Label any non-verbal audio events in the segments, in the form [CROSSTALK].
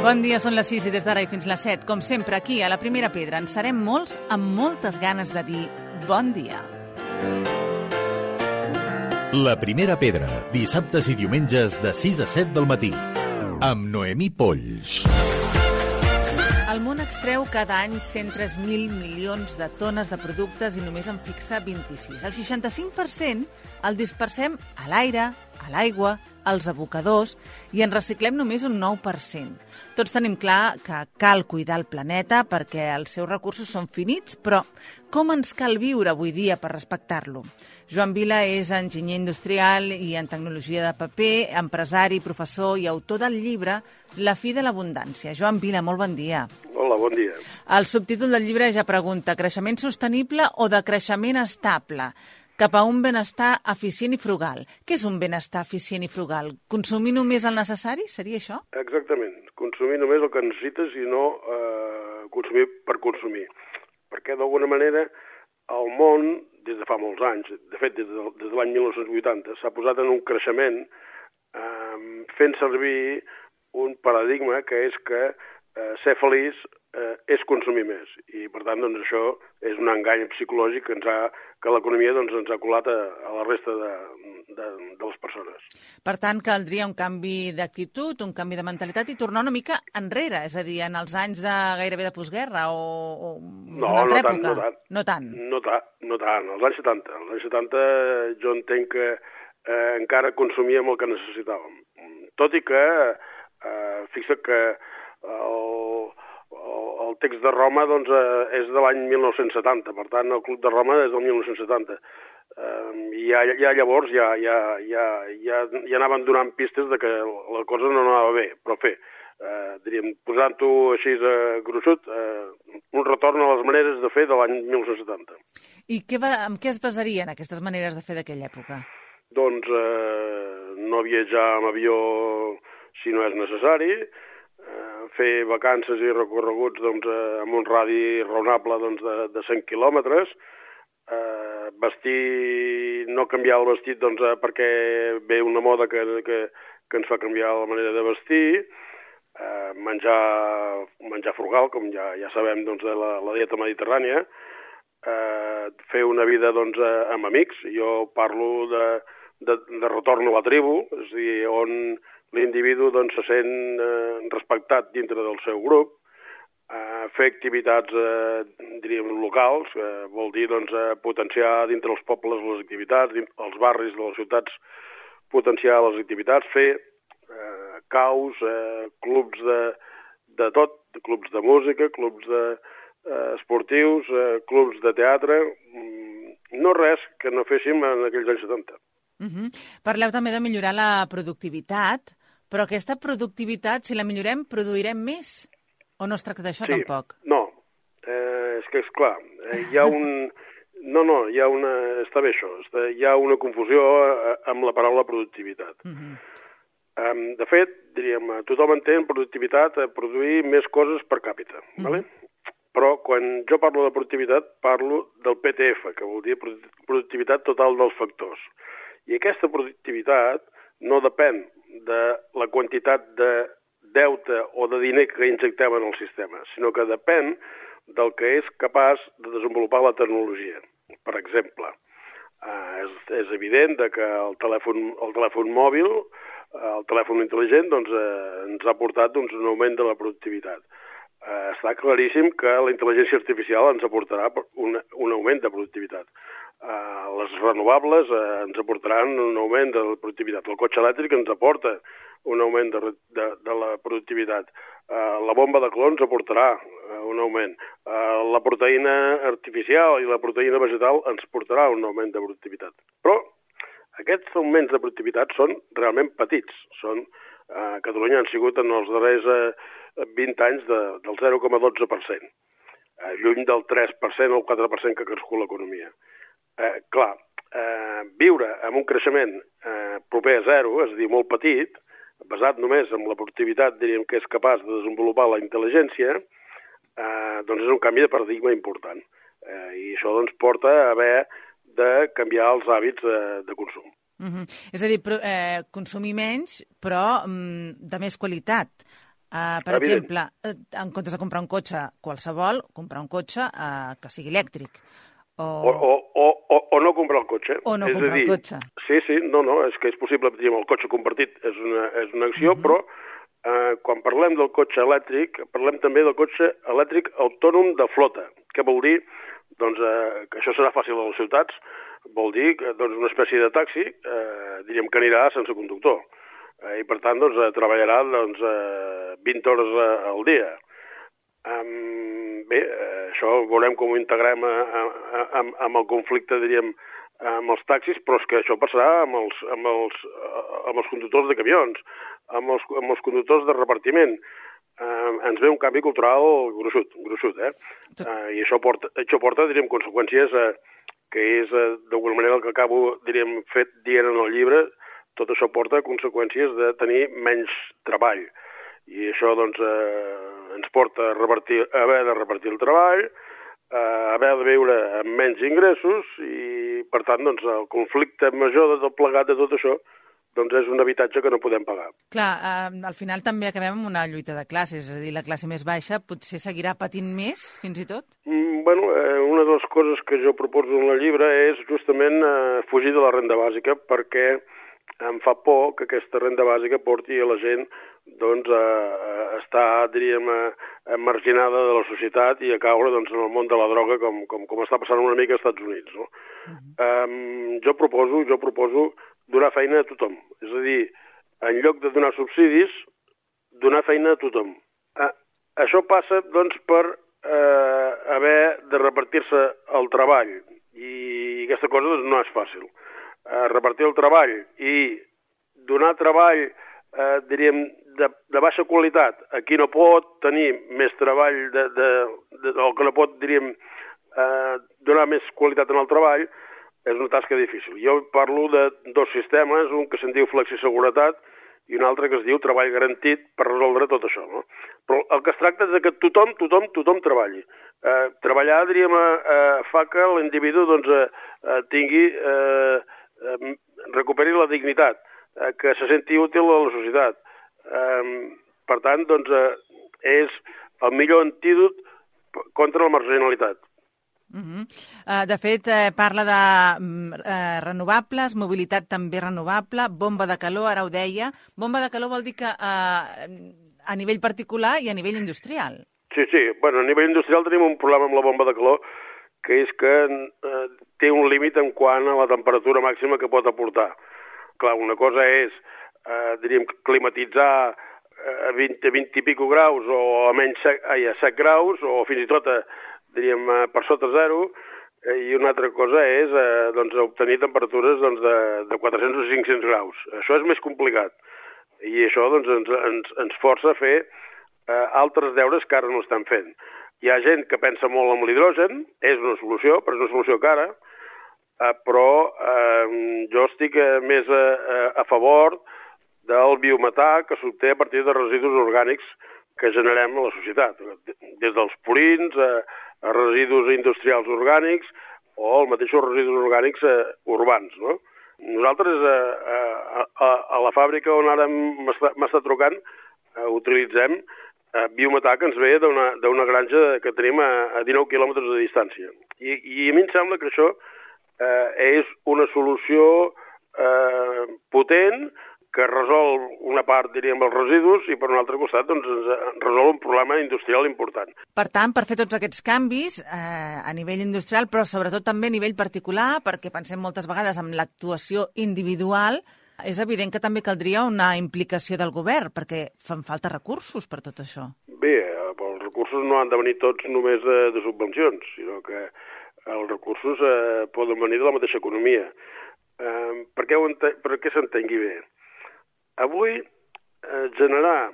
Bon dia, són les 6 i des d'ara i fins les 7. Com sempre, aquí, a la Primera Pedra, en serem molts amb moltes ganes de dir bon dia. La Primera Pedra, dissabtes i diumenges de 6 a 7 del matí. Amb Noemí Polls. El món extreu cada any 103.000 milions de tones de productes i només en fixa 26. El 65% el dispersem a l'aire, a l'aigua, als abocadors i en reciclem només un 9%. Tots tenim clar que cal cuidar el planeta perquè els seus recursos són finits, però com ens cal viure avui dia per respectar-lo? Joan Vila és enginyer industrial i en tecnologia de paper, empresari, professor i autor del llibre La fi de l'abundància. Joan Vila, molt bon dia. Hola, bon dia. El subtítol del llibre ja pregunta creixement sostenible o de creixement estable? Cap a un benestar eficient i frugal. Què és un benestar eficient i frugal? Consumir només el necessari? Seria això? Exactament. Consumir només el que necessites i no eh, consumir per consumir. Perquè, d'alguna manera, el món, des de fa molts anys, de fet, des de, de l'any 1980, s'ha posat en un creixement eh, fent servir un paradigma que és que eh, ser feliç eh, és consumir més. I, per tant, doncs, això és un engany psicològic que, ens ha, que l'economia doncs, ens ha colat a, a la resta de, de, de les persones. Per tant, caldria un canvi d'actitud, un canvi de mentalitat i tornar una mica enrere, és a dir, en els anys de gairebé de postguerra o, o no, no altra tant, època? no tant. No tant? No tant, no tant. Als anys 70. Als anys 70 jo entenc que eh, encara consumíem el que necessitàvem. Tot i que, eh, fixa't que el, el text de Roma doncs, eh, és de l'any 1970, per tant el Club de Roma és del 1970. Eh, I ja, ja llavors ja, ja, ja, ja, ja anaven donant pistes de que la cosa no anava bé, però fer, eh, diríem, posant-ho així eh, gruixut, eh, un retorn a les maneres de fer de l'any 1970. I què va, amb què es basarien aquestes maneres de fer d'aquella època? Doncs eh, no viatjar amb avió si no és necessari, eh, fer vacances i recorreguts doncs, eh, amb un radi raonable doncs, de, de 100 quilòmetres, eh, vestir, no canviar el vestit doncs, eh, perquè ve una moda que, que, que ens fa canviar la manera de vestir, eh, menjar, menjar frugal, com ja, ja sabem doncs, de la, la dieta mediterrània, eh, fer una vida doncs, eh, amb amics. Jo parlo de, de, de retorn a la tribu, és a dir, on l'individu doncs, se sent eh, respectat dintre del seu grup, eh, fer activitats, eh, diríem, locals, eh, vol dir doncs, eh, potenciar dintre els pobles les activitats, els barris de les ciutats potenciar les activitats, fer eh, caus, eh, clubs de, de tot, clubs de música, clubs de, eh, esportius, eh, clubs de teatre, mm, no res que no féssim en aquells anys 70. Uh -huh. Parleu també de millorar la productivitat, però aquesta productivitat, si la millorem, produirem més? O no es tracta d'això sí, tampoc? No, eh, és que és clar, eh, hi ha un... [LAUGHS] No, no, hi ha una... Està bé això, està, hi ha una confusió eh, amb la paraula productivitat. Uh -huh. Um, de fet, diríem, tothom entén productivitat a produir més coses per càpita, uh -huh. ¿vale? però quan jo parlo de productivitat parlo del PTF, que vol dir productivitat total dels factors. I aquesta productivitat no depèn de la quantitat de deute o de diner que injectem en el sistema, sinó que depèn del que és capaç de desenvolupar la tecnologia. Per exemple, eh, és, és evident de que el telèfon, el telèfon mòbil, eh, el telèfon intel·ligent, doncs, eh, ens ha portat doncs, un augment de la productivitat. Eh, està claríssim que la intel·ligència artificial ens aportarà un, un augment de productivitat. Eh, les renovables eh, ens aportaran un augment de la productivitat. El cotxe elèctric ens aporta un augment de, de, de la productivitat. Eh, la bomba de clons aportarà eh, un augment. Eh, la proteïna artificial i la proteïna vegetal ens portarà un augment de productivitat. Però aquests augments de productivitat són realment petits. Són, eh, Catalunya han sigut en els darrers eh, 20 anys de, del 0,12%, eh, lluny del 3% o el 4% que crescut l'economia. Clar, eh, viure amb un creixement eh, proper a zero, és a dir, molt petit, basat només en la productivitat, diríem que és capaç de desenvolupar la intel·ligència, eh, doncs és un canvi de paradigma important. Eh, I això doncs, porta a haver de canviar els hàbits de, de consum. Uh -huh. És a dir, però, eh, consumir menys, però mm, de més qualitat. Uh, per Evident. exemple, eh, en comptes de comprar un cotxe qualsevol, comprar un cotxe uh, que sigui elèctric. O... O, o, o, o, no comprar el cotxe. O no és comprar dir, el cotxe. Sí, sí, no, no, és que és possible, diguem, el cotxe compartit és una, és una acció, uh. -huh. però eh, quan parlem del cotxe elèctric, parlem també del cotxe elèctric autònom de flota. Què vol dir? Doncs eh, que això serà fàcil a les ciutats, vol dir que doncs, una espècie de taxi, eh, diríem que anirà sense conductor. Eh, I per tant, doncs, eh, treballarà doncs, eh, 20 hores eh, al dia. Um, bé, eh, això veurem com ho integrem a, a, a, amb, el conflicte, diríem, amb els taxis, però és que això passarà amb els, amb els, eh, amb els conductors de camions, amb els, amb els conductors de repartiment. Uh, ens ve un canvi cultural gruixut, gruixut eh? Uh, I això porta, això porta, diríem, conseqüències uh, que és, uh, d'alguna manera, el que acabo, diríem, fet dient en el llibre, tot això porta conseqüències de tenir menys treball. I això, doncs, eh, ens porta a, revertir, a haver de repartir el treball, a haver de viure amb menys ingressos i, per tant, doncs, el conflicte major de tot plegat de tot això doncs és un habitatge que no podem pagar. Clar, eh, al final també acabem amb una lluita de classes, és a dir, la classe més baixa potser seguirà patint més, fins i tot? Mm, bueno, eh, una de les coses que jo proposo en el llibre és justament eh, fugir de la renda bàsica perquè em fa por que aquesta renda bàsica porti a la gent doncs, a, a estar, diríem, a, marginada de la societat i a caure doncs, en el món de la droga com, com, com està passant una mica als Estats Units. No? Uh -huh. um, jo proposo, jo proposo donar feina a tothom. És a dir, en lloc de donar subsidis, donar feina a tothom. Uh, això passa, doncs, per eh, haver de repartir-se el treball i aquesta cosa doncs, no és fàcil. Eh, repartir el treball i donar treball, eh, diríem, de, de baixa qualitat a qui no pot tenir més treball, de, de, de, o que no pot, diríem, eh, donar més qualitat en el treball, és una tasca difícil. Jo parlo de dos sistemes, un que se'n diu flexiseguretat i un altre que es diu treball garantit per resoldre tot això. No? Però el que es tracta és que tothom, tothom, tothom treballi. Eh, treballar, diríem, eh, fa que l'individu doncs, eh, eh, tingui, eh, eh, recuperi la dignitat, eh, que se senti útil a la societat. Eh, per tant, doncs, eh, és el millor antídot contra la marginalitat. Uh -huh. uh, de fet, eh, parla de uh, renovables, mobilitat també renovable, bomba de calor, ara ho deia. Bomba de calor vol dir que uh, a nivell particular i a nivell industrial. Sí, sí. Bueno, a nivell industrial tenim un problema amb la bomba de calor que és que eh, té un límit en quant a la temperatura màxima que pot aportar. Clar, una cosa és, eh, diríem, climatitzar a 20, 20 i pico graus o a menys ai, a 7 graus o fins i tot a, diríem, per sota zero, eh, i una altra cosa és eh, doncs, obtenir temperatures doncs, de, de 400 o 500 graus. Això és més complicat i això doncs, ens, ens, ens força a fer eh, altres deures que ara no estan fent. Hi ha gent que pensa molt en l'hidrogen, és una solució, però és una solució cara, eh, però eh, jo estic eh, més a, a favor del biometà que s'obté a partir de residus orgànics que generem a la societat, des dels purins a, a residus industrials orgànics o els mateixos residus orgànics eh, urbans. No? Nosaltres eh, a, a, a la fàbrica on ara m'està trucant eh, utilitzem eh, biometà que ens ve d'una granja que tenim a, a 19 quilòmetres de distància. I, I a mi em sembla que això eh, és una solució eh, potent que resol una part, diríem, els residus i per un altre costat doncs, ens resol un problema industrial important. Per tant, per fer tots aquests canvis eh, a nivell industrial, però sobretot també a nivell particular, perquè pensem moltes vegades en l'actuació individual, és evident que també caldria una implicació del govern, perquè fan falta recursos per tot això. Bé, els recursos no han de venir tots només de, de subvencions, sinó que els recursos eh, poden venir de la mateixa economia. Eh, per què, per què s'entengui bé? Avui eh, generar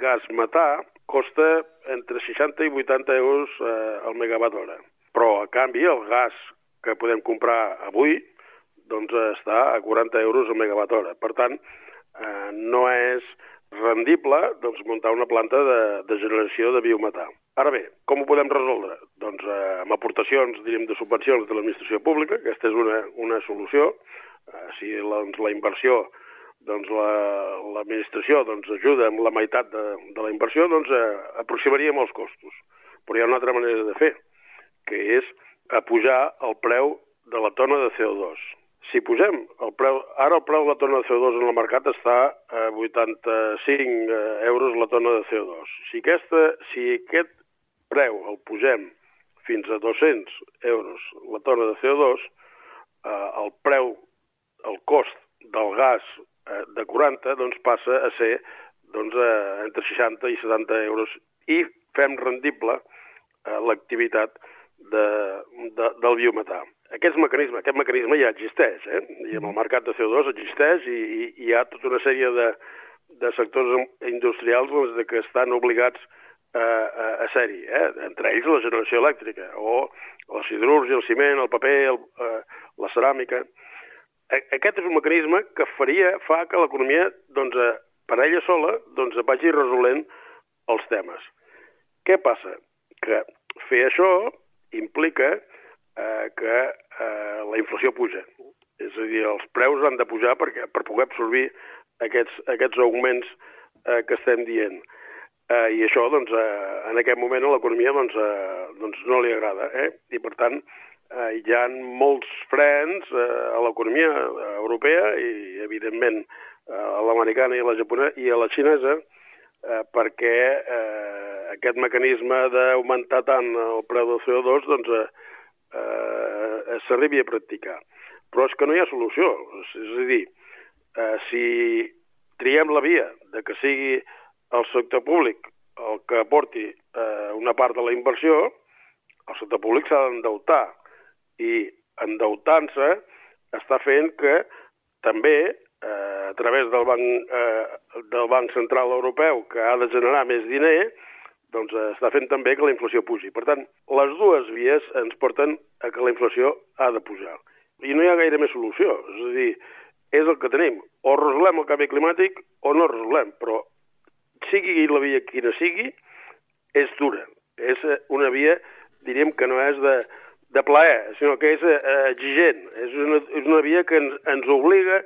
gas metà costa entre 60 i 80 euros eh, al megawatt hora. Però, a canvi, el gas que podem comprar avui doncs, està a 40 euros al megawatt hora. Per tant, eh, no és rendible doncs, muntar una planta de, de generació de biometà. Ara bé, com ho podem resoldre? Doncs eh, amb aportacions, diríem, de subvencions de l'administració pública, aquesta és una, una solució. Eh, si doncs, la inversió doncs l'administració la, doncs, ajuda amb la meitat de, de la inversió, doncs eh, aproximaríem els costos. Però hi ha una altra manera de fer, que és apujar el preu de la tona de CO2. Si posem el preu, ara el preu de la tona de CO2 en el mercat està a 85 eh, euros la tona de CO2. Si, aquesta, si aquest preu el posem fins a 200 euros la tona de CO2, eh, el preu, el cost del gas eh, de 40 doncs passa a ser doncs, eh, entre 60 i 70 euros i fem rendible eh, l'activitat de, de, del biometà. Aquest mecanisme, aquest mecanisme ja existeix, eh? I en el mercat de CO2 existeix i, i, i hi ha tota una sèrie de, de sectors industrials doncs, de que estan obligats a, a, a ser-hi, eh? entre ells la generació elèctrica, o la siderúrgia, el ciment, el paper, el, eh, la ceràmica. Aquest és un mecanisme que faria, fa que l'economia, doncs, per ella sola, doncs, vagi resolent els temes. Què passa? Que fer això implica eh, que eh, la inflació puja. És a dir, els preus han de pujar perquè, per poder absorbir aquests, aquests augments eh, que estem dient. Eh, I això, doncs, eh, en aquest moment a l'economia doncs, eh, doncs no li agrada. Eh? I, per tant, eh, hi ha molts frens eh, a l'economia europea i, evidentment, eh, a l'americana i a la japonesa i a la xinesa, eh, perquè eh, aquest mecanisme d'augmentar tant el preu del CO2 doncs, eh, eh, s'arribi a practicar. Però és que no hi ha solució. És, a dir, eh, si triem la via de que sigui el sector públic el que aporti eh, una part de la inversió, el sector públic s'ha d'endeutar i endeutant-se està fent que també eh, a través del Banc, eh, del Banc Central Europeu, que ha de generar més diner, doncs eh, està fent també que la inflació pugi. Per tant, les dues vies ens porten a que la inflació ha de pujar. I no hi ha gaire més solució. És a dir, és el que tenim. O resolem el canvi climàtic o no resolem, però sigui la via quina sigui, és dura. És eh, una via, diríem que no és de, de plaer, sinó que és eh, exigent. És una, és una via que ens, ens obliga a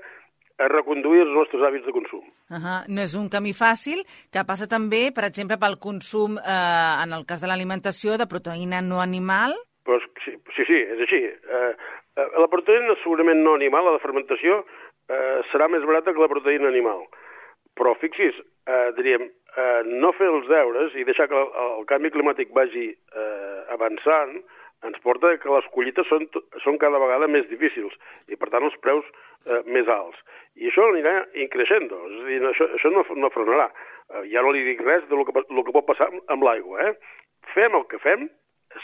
reconduir els nostres hàbits de consum. Uh -huh. No és un camí fàcil, que passa també, per exemple, pel consum, eh, en el cas de l'alimentació, de proteïna no animal? Però, sí, sí, sí, és així. Eh, eh, la proteïna segurament no animal, la de fermentació, eh, serà més barata que la proteïna animal. Però fixis, eh, diríem, eh, no fer els deures i deixar que el, el canvi climàtic vagi eh, avançant, ens porta que les collites són, són cada vegada més difícils i, per tant, els preus eh, més alts. I això anirà increixent, és a dir, això, això no, no frenarà. Eh, ja no li dic res de lo que, lo que pot passar amb l'aigua. Eh? Fem el que fem,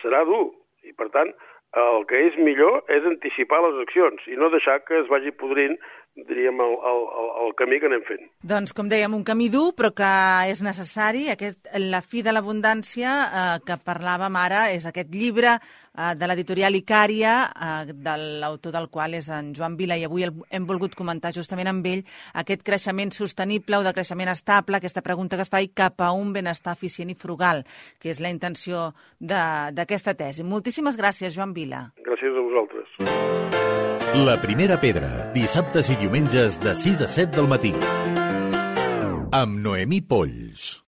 serà dur, i per tant, el que és millor és anticipar les accions i no deixar que es vagi podrint diríem, el, el, el camí que anem fent. Doncs, com dèiem, un camí dur, però que és necessari. Aquest, la fi de l'abundància eh, que parlàvem ara és aquest llibre eh, de l'editorial Icària, eh, de l'autor del qual és en Joan Vila, i avui el, hem volgut comentar justament amb ell aquest creixement sostenible o de creixement estable, aquesta pregunta que es fa i cap a un benestar eficient i frugal, que és la intenció d'aquesta tesi. Moltíssimes gràcies, Joan Vila. Gràcies a vosaltres. La primera pedra, dissabtes i diumenges de 6 a 7 del matí. Amb Noemí Polls.